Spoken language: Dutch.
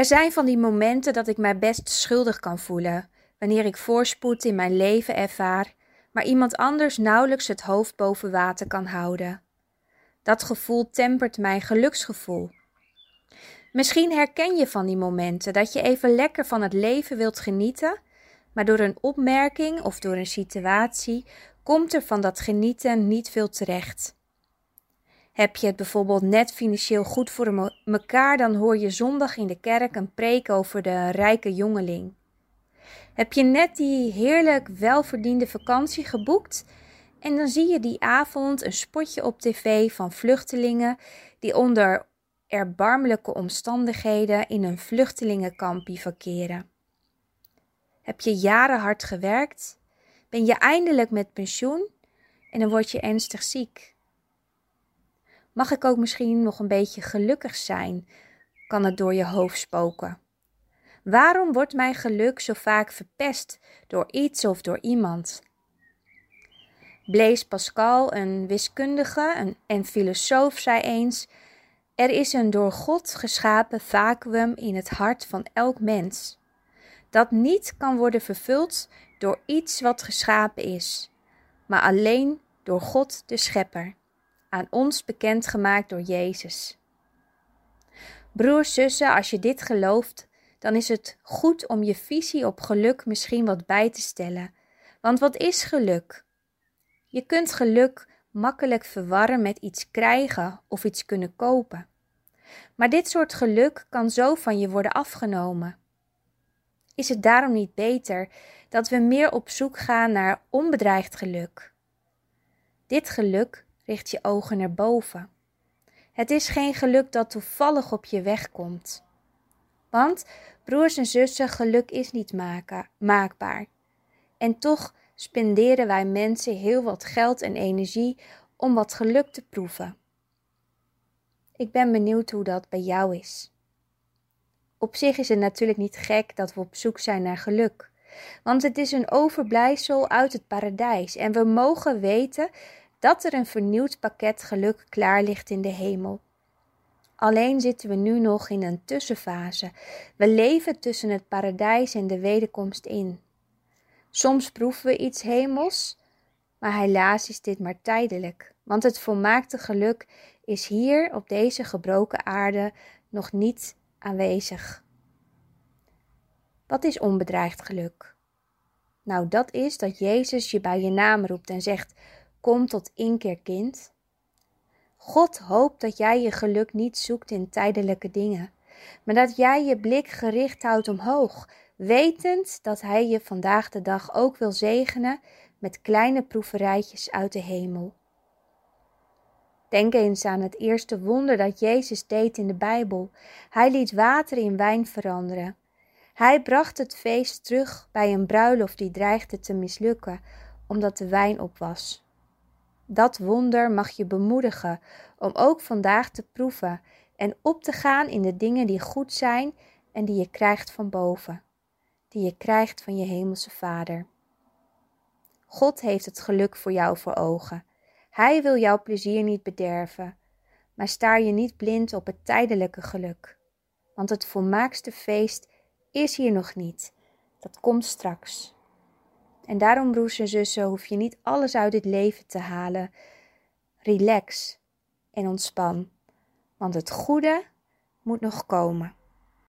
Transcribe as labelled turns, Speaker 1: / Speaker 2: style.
Speaker 1: Er zijn van die momenten dat ik mij best schuldig kan voelen, wanneer ik voorspoed in mijn leven ervaar, maar iemand anders nauwelijks het hoofd boven water kan houden. Dat gevoel tempert mijn geluksgevoel. Misschien herken je van die momenten dat je even lekker van het leven wilt genieten, maar door een opmerking of door een situatie komt er van dat genieten niet veel terecht. Heb je het bijvoorbeeld net financieel goed voor mekaar, dan hoor je zondag in de kerk een preek over de rijke jongeling. Heb je net die heerlijk welverdiende vakantie geboekt en dan zie je die avond een spotje op tv van vluchtelingen die onder erbarmelijke omstandigheden in een vluchtelingenkampje verkeren. Heb je jaren hard gewerkt? Ben je eindelijk met pensioen en dan word je ernstig ziek? Mag ik ook misschien nog een beetje gelukkig zijn? Kan het door je hoofd spoken? Waarom wordt mijn geluk zo vaak verpest door iets of door iemand? Blaise Pascal, een wiskundige en filosoof, zei eens: Er is een door God geschapen vacuüm in het hart van elk mens, dat niet kan worden vervuld door iets wat geschapen is, maar alleen door God de Schepper aan ons bekendgemaakt door Jezus. Broers, zussen, als je dit gelooft, dan is het goed om je visie op geluk misschien wat bij te stellen. Want wat is geluk? Je kunt geluk makkelijk verwarren met iets krijgen of iets kunnen kopen. Maar dit soort geluk kan zo van je worden afgenomen. Is het daarom niet beter dat we meer op zoek gaan naar onbedreigd geluk? Dit geluk richt je ogen naar boven. Het is geen geluk dat toevallig op je weg komt. Want, broers en zussen, geluk is niet maken, maakbaar. En toch spenderen wij mensen heel wat geld en energie om wat geluk te proeven. Ik ben benieuwd hoe dat bij jou is. Op zich is het natuurlijk niet gek dat we op zoek zijn naar geluk, want het is een overblijfsel uit het paradijs en we mogen weten dat er een vernieuwd pakket geluk klaar ligt in de hemel. Alleen zitten we nu nog in een tussenfase. We leven tussen het paradijs en de wederkomst in. Soms proeven we iets hemels, maar helaas is dit maar tijdelijk, want het volmaakte geluk is hier op deze gebroken aarde nog niet aanwezig. Wat is onbedreigd geluk? Nou, dat is dat Jezus je bij je naam roept en zegt: Kom tot inkeer, kind. God hoopt dat jij je geluk niet zoekt in tijdelijke dingen, maar dat jij je blik gericht houdt omhoog, wetend dat Hij je vandaag de dag ook wil zegenen met kleine proeverijtjes uit de hemel. Denk eens aan het eerste wonder dat Jezus deed in de Bijbel. Hij liet water in wijn veranderen. Hij bracht het feest terug bij een bruiloft die dreigde te mislukken, omdat de wijn op was. Dat wonder mag je bemoedigen om ook vandaag te proeven en op te gaan in de dingen die goed zijn en die je krijgt van boven, die je krijgt van je hemelse Vader. God heeft het geluk voor jou voor ogen. Hij wil jouw plezier niet bederven, maar staar je niet blind op het tijdelijke geluk. Want het volmaakste feest is hier nog niet. Dat komt straks. En daarom, broers en zussen, hoef je niet alles uit dit leven te halen. Relax en ontspan, want het goede moet nog komen.